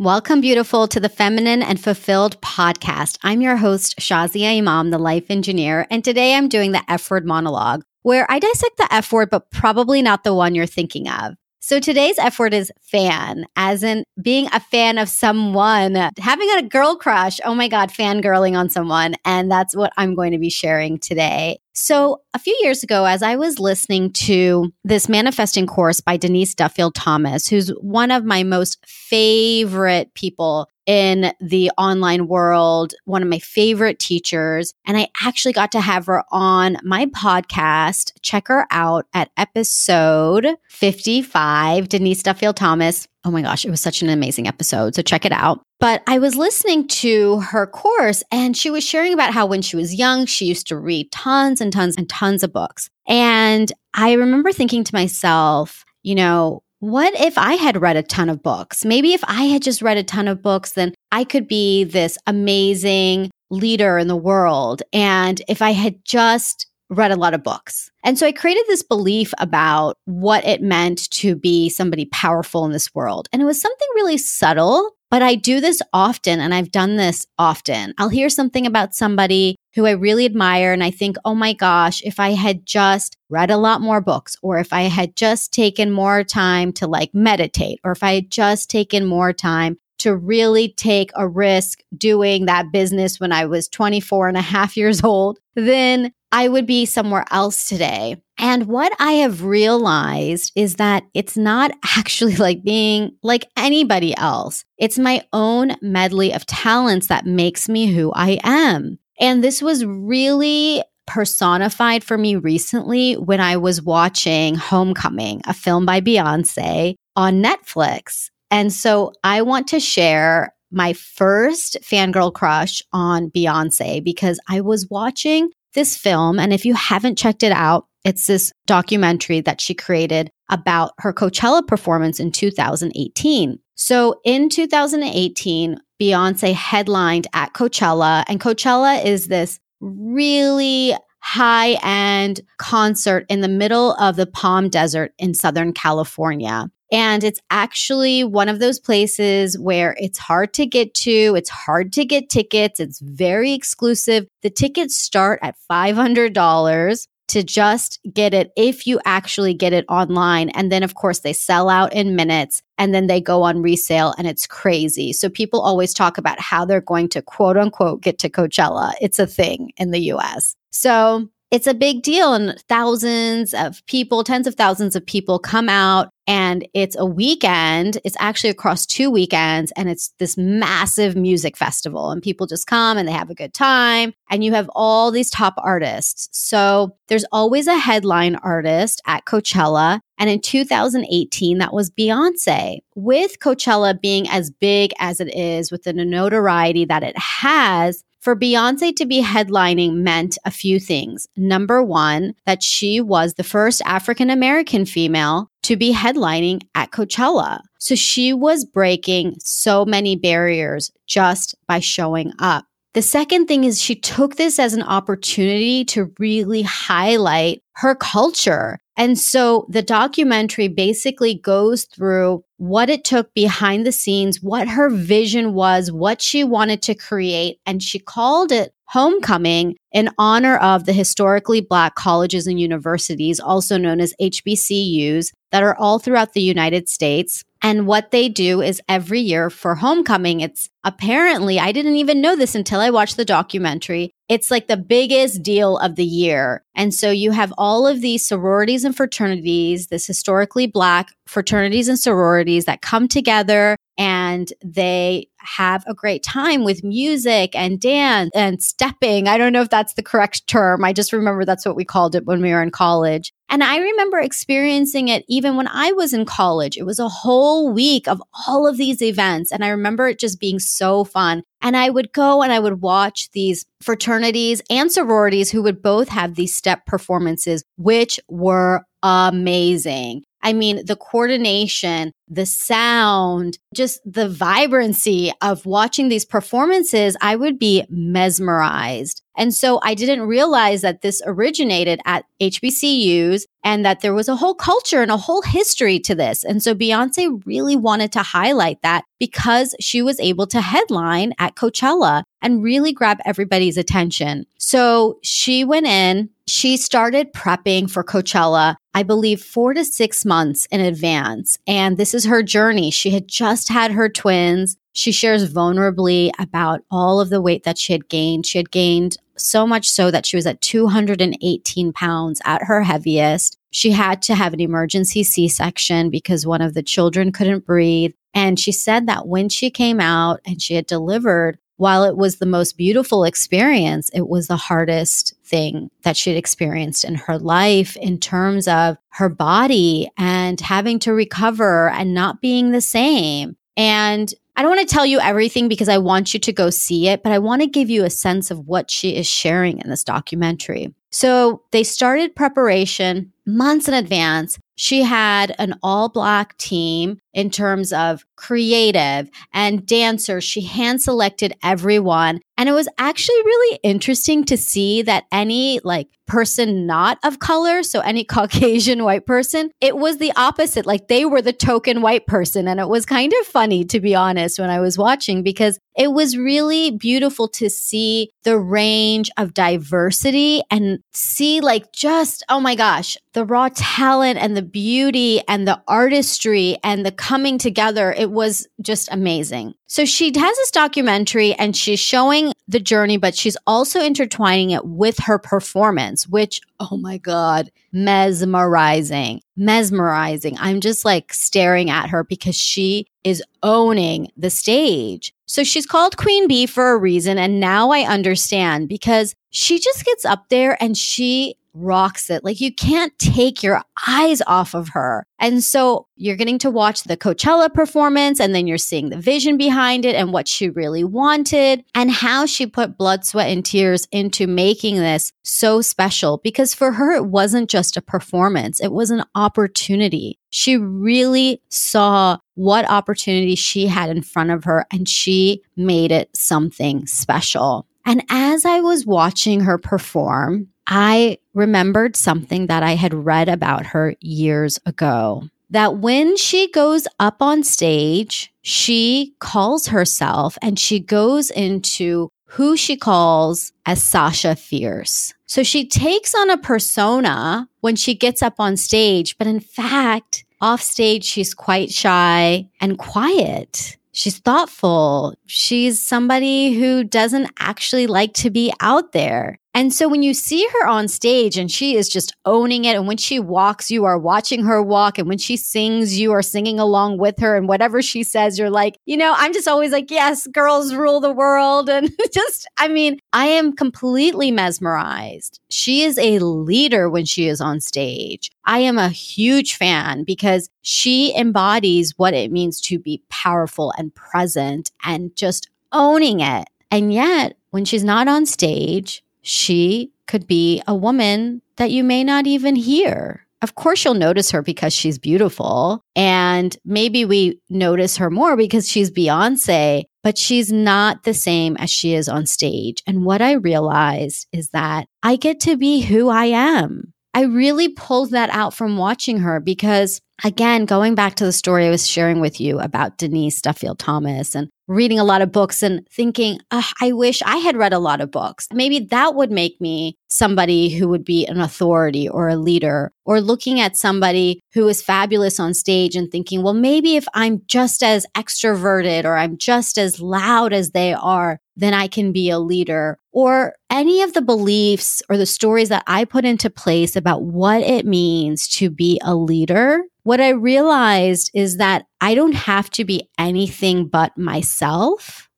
Welcome, beautiful, to the Feminine and Fulfilled podcast. I'm your host, Shazia Imam, the life engineer, and today I'm doing the F word monologue, where I dissect the F word, but probably not the one you're thinking of. So today's F word is fan, as in being a fan of someone, having a girl crush. Oh my God, fangirling on someone. And that's what I'm going to be sharing today. So, a few years ago, as I was listening to this manifesting course by Denise Duffield Thomas, who's one of my most favorite people in the online world, one of my favorite teachers. And I actually got to have her on my podcast. Check her out at episode 55, Denise Duffield Thomas. Oh my gosh, it was such an amazing episode. So check it out. But I was listening to her course and she was sharing about how when she was young, she used to read tons and tons and tons of books. And I remember thinking to myself, you know, what if I had read a ton of books? Maybe if I had just read a ton of books, then I could be this amazing leader in the world. And if I had just read a lot of books. And so I created this belief about what it meant to be somebody powerful in this world. And it was something really subtle, but I do this often and I've done this often. I'll hear something about somebody who I really admire and I think, oh my gosh, if I had just read a lot more books or if I had just taken more time to like meditate or if I had just taken more time to really take a risk doing that business when I was 24 and a half years old, then I would be somewhere else today. And what I have realized is that it's not actually like being like anybody else. It's my own medley of talents that makes me who I am. And this was really personified for me recently when I was watching Homecoming, a film by Beyonce on Netflix. And so I want to share my first fangirl crush on Beyonce because I was watching this film. And if you haven't checked it out, it's this documentary that she created about her Coachella performance in 2018. So in 2018, Beyonce headlined at Coachella, and Coachella is this really high end concert in the middle of the Palm Desert in Southern California. And it's actually one of those places where it's hard to get to. It's hard to get tickets. It's very exclusive. The tickets start at $500 to just get it if you actually get it online. And then, of course, they sell out in minutes and then they go on resale and it's crazy. So people always talk about how they're going to quote unquote get to Coachella. It's a thing in the US. So it's a big deal and thousands of people, tens of thousands of people come out and it's a weekend. It's actually across two weekends and it's this massive music festival and people just come and they have a good time and you have all these top artists. So there's always a headline artist at Coachella. And in 2018, that was Beyonce. With Coachella being as big as it is, with the notoriety that it has, for Beyonce to be headlining meant a few things. Number one, that she was the first African American female to be headlining at Coachella. So she was breaking so many barriers just by showing up. The second thing is she took this as an opportunity to really highlight her culture. And so the documentary basically goes through what it took behind the scenes, what her vision was, what she wanted to create. And she called it Homecoming in honor of the historically Black colleges and universities, also known as HBCUs, that are all throughout the United States. And what they do is every year for homecoming, it's apparently, I didn't even know this until I watched the documentary. It's like the biggest deal of the year. And so you have all of these sororities and fraternities, this historically black fraternities and sororities that come together and they have a great time with music and dance and stepping. I don't know if that's the correct term. I just remember that's what we called it when we were in college. And I remember experiencing it even when I was in college. It was a whole week of all of these events. And I remember it just being so fun. And I would go and I would watch these fraternities and sororities who would both have these step performances, which were amazing. I mean, the coordination, the sound, just the vibrancy of watching these performances, I would be mesmerized. And so I didn't realize that this originated at HBCUs and that there was a whole culture and a whole history to this. And so Beyonce really wanted to highlight that because she was able to headline at Coachella and really grab everybody's attention. So she went in, she started prepping for Coachella, I believe four to six months in advance. And this is her journey. She had just had her twins. She shares vulnerably about all of the weight that she had gained. She had gained so much so that she was at 218 pounds at her heaviest. She had to have an emergency C section because one of the children couldn't breathe. And she said that when she came out and she had delivered, while it was the most beautiful experience, it was the hardest thing that she'd experienced in her life in terms of her body and having to recover and not being the same. And I don't want to tell you everything because I want you to go see it, but I want to give you a sense of what she is sharing in this documentary. So they started preparation months in advance. She had an all black team in terms of creative and dancers. She hand selected everyone. And it was actually really interesting to see that any like person not of color, so any Caucasian white person, it was the opposite. Like they were the token white person. And it was kind of funny, to be honest, when I was watching because it was really beautiful to see the range of diversity and see like just, oh my gosh, the raw talent and the beauty and the artistry and the coming together. It was just amazing. So she has this documentary and she's showing the journey, but she's also intertwining it with her performance, which, oh my God, mesmerizing, mesmerizing. I'm just like staring at her because she is owning the stage. So she's called Queen Bee for a reason. And now I understand because she just gets up there and she rocks it. Like you can't take your eyes off of her. And so you're getting to watch the Coachella performance and then you're seeing the vision behind it and what she really wanted and how she put blood, sweat, and tears into making this so special. Because for her, it wasn't just a performance, it was an opportunity. She really saw what opportunity she had in front of her and she made it something special. And as I was watching her perform, I remembered something that I had read about her years ago. That when she goes up on stage, she calls herself and she goes into who she calls as Sasha Fierce. So she takes on a persona when she gets up on stage, but in fact, off stage, she's quite shy and quiet. She's thoughtful. She's somebody who doesn't actually like to be out there. And so when you see her on stage and she is just owning it, and when she walks, you are watching her walk. And when she sings, you are singing along with her. And whatever she says, you're like, you know, I'm just always like, yes, girls rule the world. And just, I mean, I am completely mesmerized. She is a leader when she is on stage. I am a huge fan because she embodies what it means to be powerful and present and just owning it. And yet, when she's not on stage, she could be a woman that you may not even hear. Of course, you'll notice her because she's beautiful. And maybe we notice her more because she's Beyonce, but she's not the same as she is on stage. And what I realized is that I get to be who I am. I really pulled that out from watching her because, again, going back to the story I was sharing with you about Denise Duffield Thomas and reading a lot of books and thinking, I wish I had read a lot of books. Maybe that would make me somebody who would be an authority or a leader, or looking at somebody who is fabulous on stage and thinking, well, maybe if I'm just as extroverted or I'm just as loud as they are, then I can be a leader. Or any of the beliefs or the stories that I put into place about what it means to be a leader what I realized is that I don't have to be anything but myself.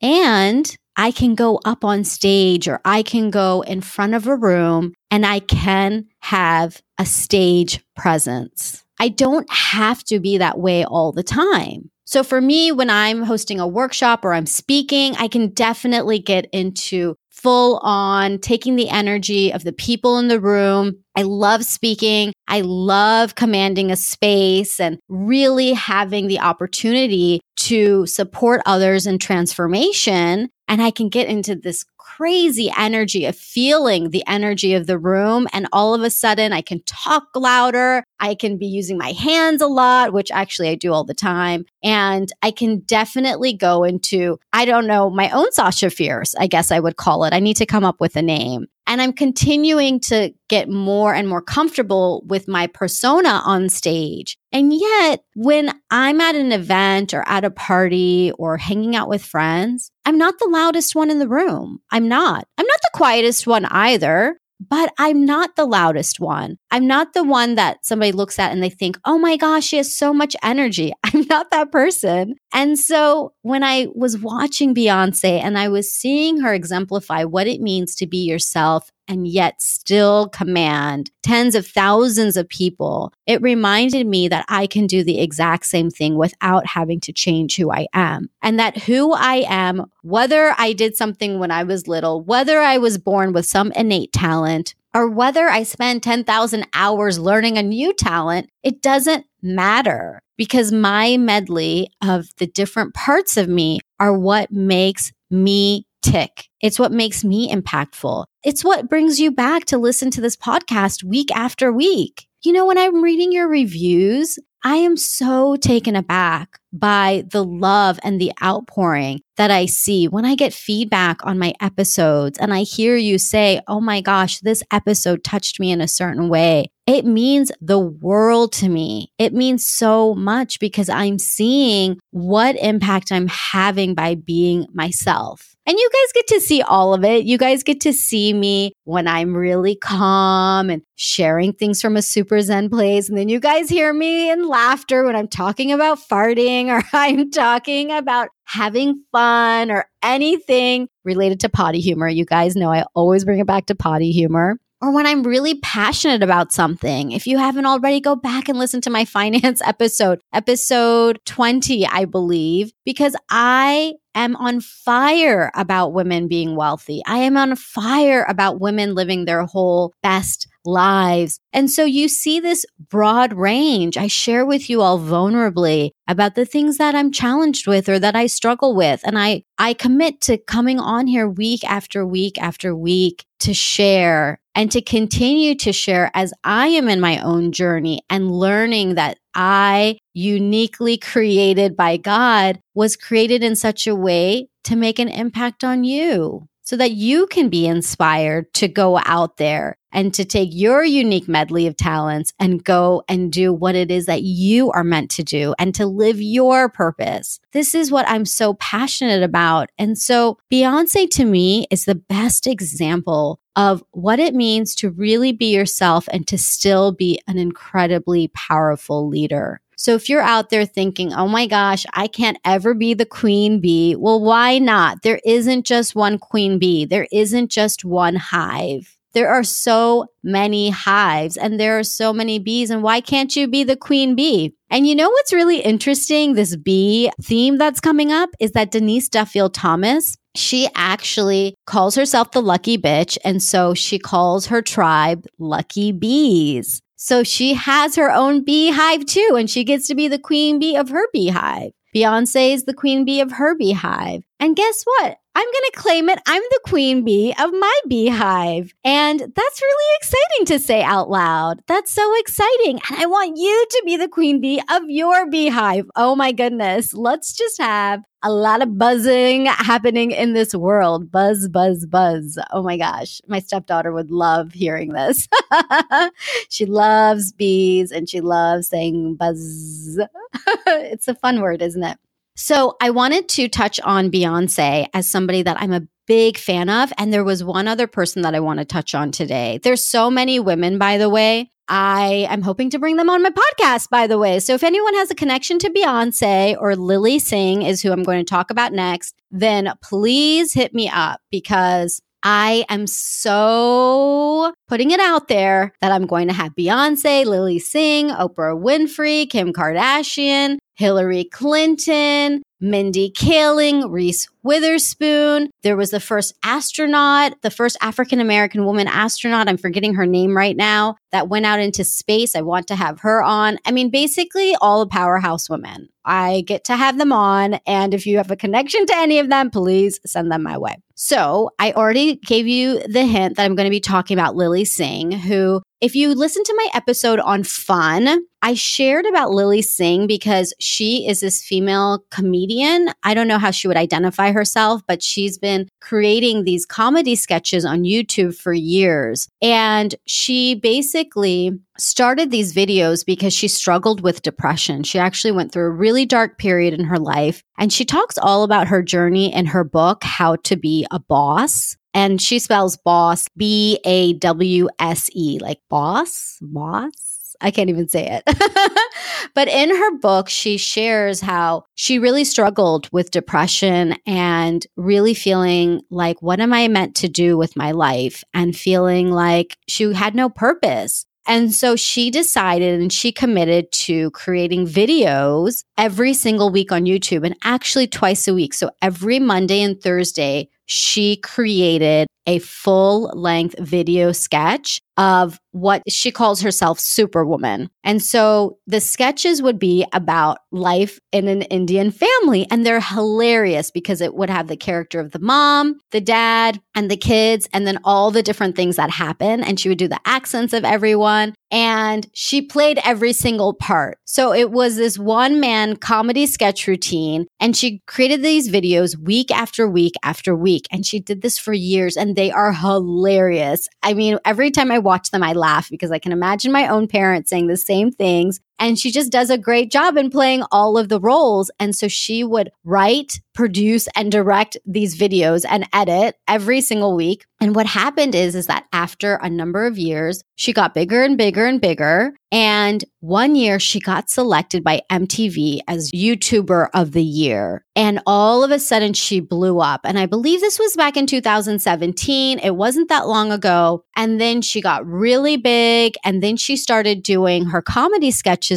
And I can go up on stage or I can go in front of a room and I can have a stage presence. I don't have to be that way all the time. So for me, when I'm hosting a workshop or I'm speaking, I can definitely get into full on taking the energy of the people in the room. I love speaking. I love commanding a space and really having the opportunity to support others in transformation. And I can get into this crazy energy of feeling the energy of the room. And all of a sudden, I can talk louder. I can be using my hands a lot, which actually I do all the time. And I can definitely go into, I don't know, my own Sasha Fierce, I guess I would call it. I need to come up with a name. And I'm continuing to get more and more comfortable with my persona on stage. And yet, when I'm at an event or at a party or hanging out with friends, I'm not the loudest one in the room. I'm not. I'm not the quietest one either but I'm not the loudest one. I'm not the one that somebody looks at and they think, oh my gosh, she has so much energy. I'm not that person. And so when I was watching Beyonce and I was seeing her exemplify what it means to be yourself and yet still command tens of thousands of people, it reminded me that I can do the exact same thing without having to change who I am. And that who I am, whether I did something when I was little, whether I was born with some innate talent, or whether I spend 10,000 hours learning a new talent, it doesn't matter because my medley of the different parts of me are what makes me tick. It's what makes me impactful. It's what brings you back to listen to this podcast week after week. You know, when I'm reading your reviews, I am so taken aback by the love and the outpouring that I see when I get feedback on my episodes and I hear you say, Oh my gosh, this episode touched me in a certain way. It means the world to me. It means so much because I'm seeing what impact I'm having by being myself. And you guys get to see all of it. You guys get to see me when I'm really calm and sharing things from a super zen place. And then you guys hear me in laughter when I'm talking about farting or I'm talking about having fun or anything related to potty humor. You guys know I always bring it back to potty humor or when I'm really passionate about something. If you haven't already, go back and listen to my finance episode, episode 20, I believe, because I am on fire about women being wealthy. I am on fire about women living their whole best lives. And so you see this broad range. I share with you all vulnerably about the things that I'm challenged with or that I struggle with. And I, I commit to coming on here week after week after week to share and to continue to share as I am in my own journey and learning that I, uniquely created by God, was created in such a way to make an impact on you so that you can be inspired to go out there and to take your unique medley of talents and go and do what it is that you are meant to do and to live your purpose. This is what I'm so passionate about. And so Beyonce to me is the best example of what it means to really be yourself and to still be an incredibly powerful leader. So if you're out there thinking, oh my gosh, I can't ever be the queen bee, well, why not? There isn't just one queen bee, there isn't just one hive. There are so many hives and there are so many bees. And why can't you be the queen bee? And you know what's really interesting? This bee theme that's coming up is that Denise Duffield Thomas, she actually calls herself the lucky bitch. And so she calls her tribe lucky bees. So she has her own beehive too, and she gets to be the queen bee of her beehive. Beyonce is the queen bee of her beehive. And guess what? I'm going to claim it. I'm the queen bee of my beehive. And that's really exciting to say out loud. That's so exciting. And I want you to be the queen bee of your beehive. Oh my goodness. Let's just have a lot of buzzing happening in this world. Buzz, buzz, buzz. Oh my gosh. My stepdaughter would love hearing this. she loves bees and she loves saying buzz. it's a fun word, isn't it? So I wanted to touch on Beyonce as somebody that I'm a big fan of. And there was one other person that I want to touch on today. There's so many women, by the way. I am hoping to bring them on my podcast, by the way. So if anyone has a connection to Beyonce or Lilly Singh is who I'm going to talk about next, then please hit me up because I am so putting it out there that I'm going to have Beyonce, Lilly Singh, Oprah Winfrey, Kim Kardashian, Hillary Clinton, Mindy Kaling, Reese Witherspoon. There was the first astronaut, the first African American woman astronaut. I'm forgetting her name right now that went out into space. I want to have her on. I mean, basically, all the powerhouse women. I get to have them on. And if you have a connection to any of them, please send them my way. So I already gave you the hint that I'm going to be talking about Lilly Singh, who if you listen to my episode on fun, I shared about Lilly Singh because she is this female comedian. I don't know how she would identify herself, but she's been creating these comedy sketches on YouTube for years. And she basically started these videos because she struggled with depression. She actually went through a really dark period in her life. And she talks all about her journey in her book, How to Be a Bawse and she spells boss B A W S E, like boss, boss. I can't even say it. but in her book, she shares how she really struggled with depression and really feeling like, what am I meant to do with my life? And feeling like she had no purpose. And so she decided and she committed to creating videos every single week on YouTube and actually twice a week. So every Monday and Thursday, she created a full length video sketch of what she calls herself Superwoman. And so the sketches would be about life in an Indian family. And they're hilarious because it would have the character of the mom, the dad, and the kids, and then all the different things that happen. And she would do the accents of everyone. And she played every single part. So it was this one man comedy sketch routine. And she created these videos week after week after week. And she did this for years. And they are hilarious. I mean, every time I watch them, I laugh because I can imagine my own parents saying the same things. And she just does a great job in playing all of the roles. And so she would write, produce, and direct these videos and edit every single week. And what happened is, is that after a number of years, she got bigger and bigger and bigger. And one year she got selected by MTV as YouTuber of the year. And all of a sudden she blew up. And I believe this was back in 2017. It wasn't that long ago. And then she got really big. And then she started doing her comedy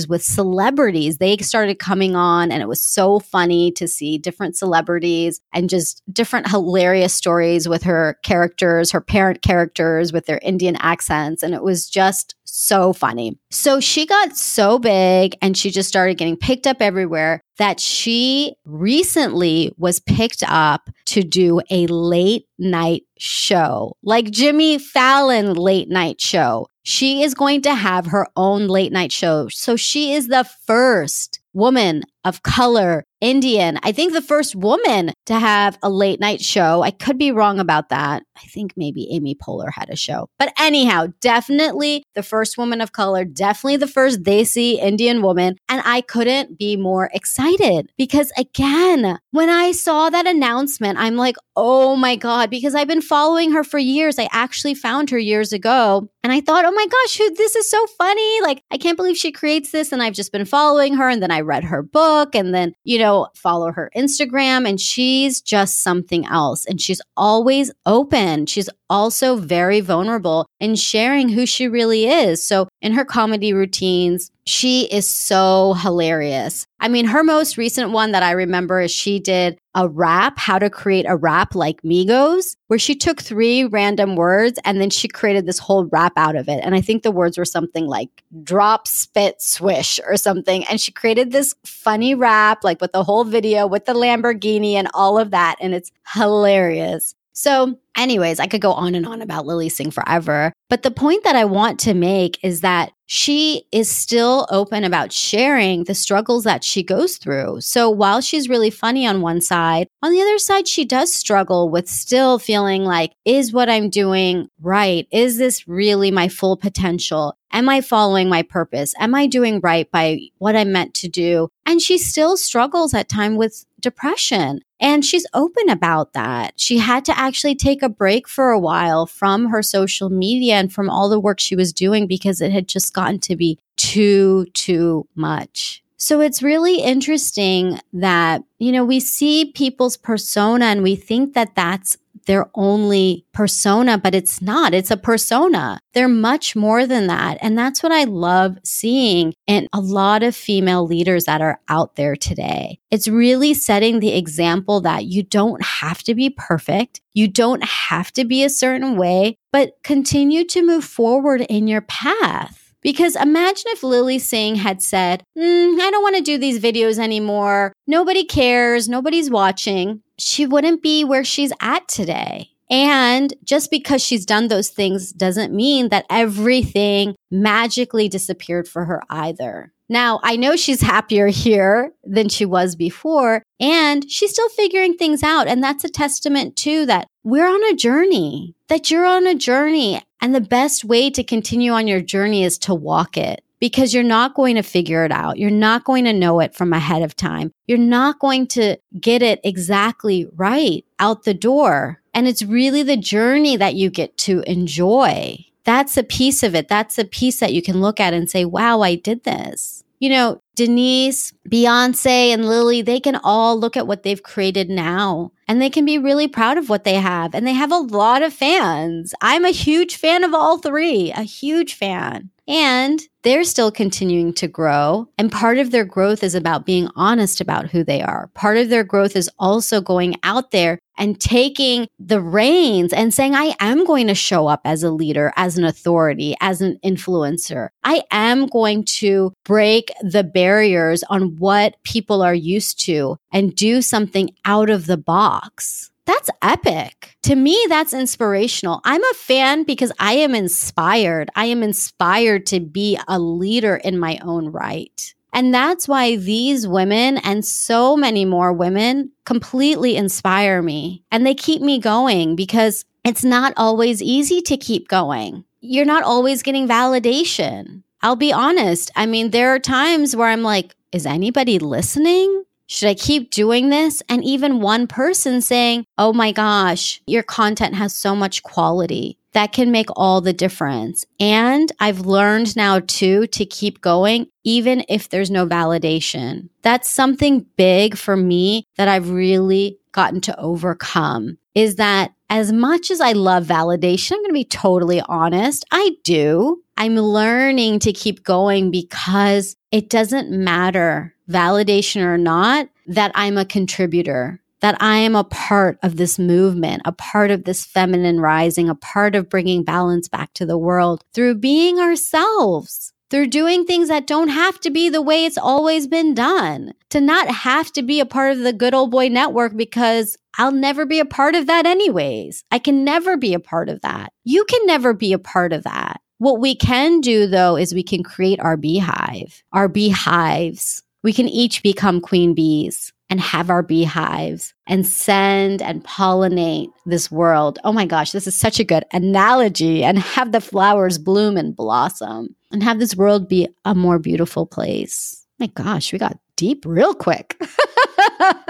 with celebrities. They started coming on, and it was so funny to see different celebrities and just different hilarious stories with her characters, her parent characters with their Indian accents. And it was just so funny. So she got so big and she just started getting picked up everywhere that she recently was picked up to do a late night show, like Jimmy Fallon late night show. She is going to have her own late night show. So she is the first woman of color, Indian. I think the first woman to have a late night show. I could be wrong about that. I think maybe Amy Poehler had a show. But anyhow, definitely the first woman of color, definitely the first Desi Indian woman. And I couldn't be more excited because again, when I saw that announcement, I'm like, oh my God, because I've been following her for years. I actually found her years ago and I thought, oh my gosh, this is so funny. Like, I can't believe she creates this. And I've just been following her. And then I read her book and then, you know, follow her Instagram. And she's just something else. And she's always open. She's also very vulnerable in sharing who she really is. So in her comedy routines, she is so hilarious. I mean, her most recent one that I remember is she did a rap, how to create a rap like Migos, where she took three random words and then she created this whole rap out of it. And I think the words were something like drop, spit, swish or something. And she created this funny rap, like with the whole video with the Lamborghini and all of that. And it's hilarious. So, anyways, I could go on and on about Lilly Singh forever. But the point that I want to make is that she is still open about sharing the struggles that she goes through. So while she's really funny on one side, on the other side, she does struggle with still feeling like, is what I'm doing right? Is this really my full potential? Am I following my purpose? Am I doing right by what I'm meant to do? And she still struggles at time with depression. And she's open about that. She had to actually take a break for a while from her social media and from all the work she was doing because it had just gotten to be too, too much. So it's really interesting that, you know, we see people's persona and we think that that's their only persona, but it's not. It's a persona. They're much more than that. And that's what I love seeing in a lot of female leaders that are out there today. It's really setting the example that you don't have to be perfect. You don't have to be a certain way, but continue to move forward in your path. Because imagine if Lilly Singh had said, mm, I don't want to do these videos anymore. Nobody cares. Nobody's watching. She wouldn't be where she's at today. And just because she's done those things doesn't mean that everything magically disappeared for her either. Now, I know she's happier here than she was before, and she's still figuring things out. And that's a testament to that we're on a journey, that you're on a journey. And the best way to continue on your journey is to walk it because you're not going to figure it out. You're not going to know it from ahead of time. You're not going to get it exactly right out the door. And it's really the journey that you get to enjoy. That's a piece of it. That's a piece that you can look at and say, wow, I did this. You know, Denise, Beyonce, and Lilly, they can all look at what they've created now and they can be really proud of what they have. And they have a lot of fans. I'm a huge fan of all three, a huge fan. And they're still continuing to grow. And part of their growth is about being honest about who they are. Part of their growth is also going out there and taking the reins and saying, I am going to show up as a leader, as an authority, as an influencer. I am going to break the barriers on what people are used to and do something out of the box. That's epic. To me, that's inspirational. I'm a fan because I am inspired. I am inspired to be a leader in my own right. And that's why these women and so many more women completely inspire me and they keep me going because it's not always easy to keep going. You're not always getting validation. I'll be honest. I mean, there are times where I'm like, is anybody listening? Should I keep doing this? And even one person saying, Oh my gosh, your content has so much quality. That can make all the difference. And I've learned now too to keep going, even if there's no validation. That's something big for me that I've really gotten to overcome is that as much as I love validation, I'm going to be totally honest. I do. I'm learning to keep going because it doesn't matter validation or not, that I'm a contributor, that I am a part of this movement, a part of this feminine rising, a part of bringing balance back to the world through being ourselves. Through doing things that don't have to be the way it's always been done, to not have to be a part of the good old boy network because I'll never be a part of that anyways. I can never be a part of that. You can never be a part of that. What we can do though is we can create our beehive, our beehives, we can each become queen bees and have our beehives and send and pollinate this world. Oh my gosh, this is such a good analogy and have the flowers bloom and blossom and have this world be a more beautiful place. My gosh, we got deep real quick.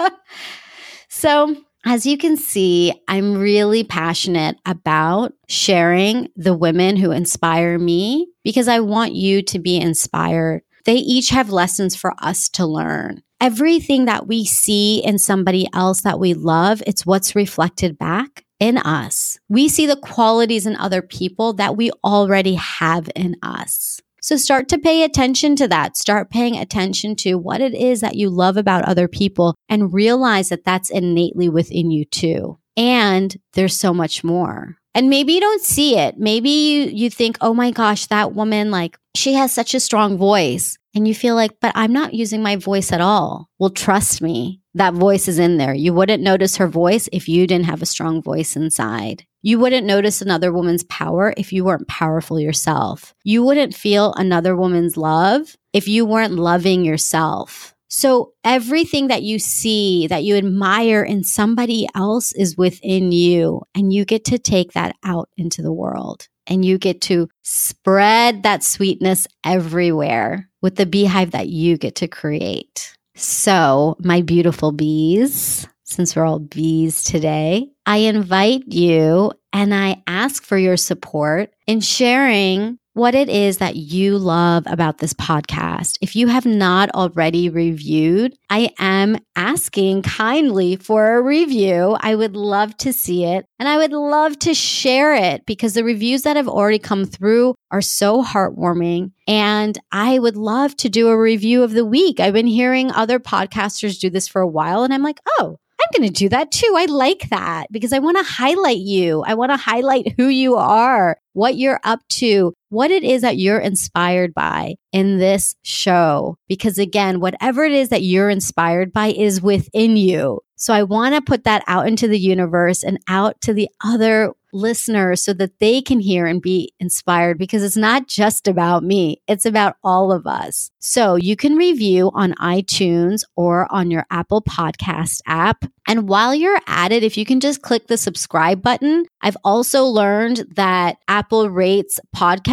so, as you can see, I'm really passionate about sharing the women who inspire me because I want you to be inspired they each have lessons for us to learn. Everything that we see in somebody else that we love, it's what's reflected back in us. We see the qualities in other people that we already have in us. So start to pay attention to that. Start paying attention to what it is that you love about other people and realize that that's innately within you too. And there's so much more. And maybe you don't see it. Maybe you, you think, oh my gosh, that woman, like, she has such a strong voice. And you feel like, but I'm not using my voice at all. Well, trust me, that voice is in there. You wouldn't notice her voice if you didn't have a strong voice inside. You wouldn't notice another woman's power if you weren't powerful yourself. You wouldn't feel another woman's love if you weren't loving yourself. So everything that you see that you admire in somebody else is within you and you get to take that out into the world and you get to spread that sweetness everywhere with the beehive that you get to create. So, my beautiful bees, since we're all bees today, I invite you and I ask for your support in sharing what it is that you love about this podcast. If you have not already reviewed, I am asking kindly for a review. I would love to see it and I would love to share it because the reviews that have already come through are so heartwarming. And I would love to do a review of the week. I've been hearing other podcasters do this for a while and I'm like, oh, I'm going to do that too. I like that because I want to highlight you. I want to highlight who you are, what you're up to, what it is that you're inspired by in this show. Because again, whatever it is that you're inspired by is within you. So I want to put that out into the universe and out to the other listeners so that they can hear and be inspired because it's not just about me, it's about all of us. So you can review on iTunes or on your Apple Podcast app. And while you're at it, if you can just click the subscribe button, I've also learned that Apple rates podcasts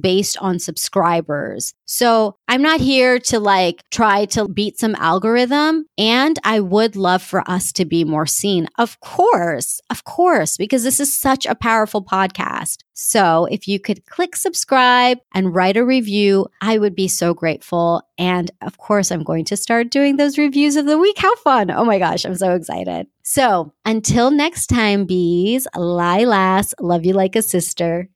based on subscribers. So I'm not here to like try to beat some algorithm. And I would love for us to be more seen. Of course, of course, because this is such a powerful podcast. So if you could click subscribe and write a review, I would be so grateful. And of course, I'm going to start doing those reviews of the week. How fun! Oh my gosh, I'm so excited. So until next time, bees, lie last, love you like a sister.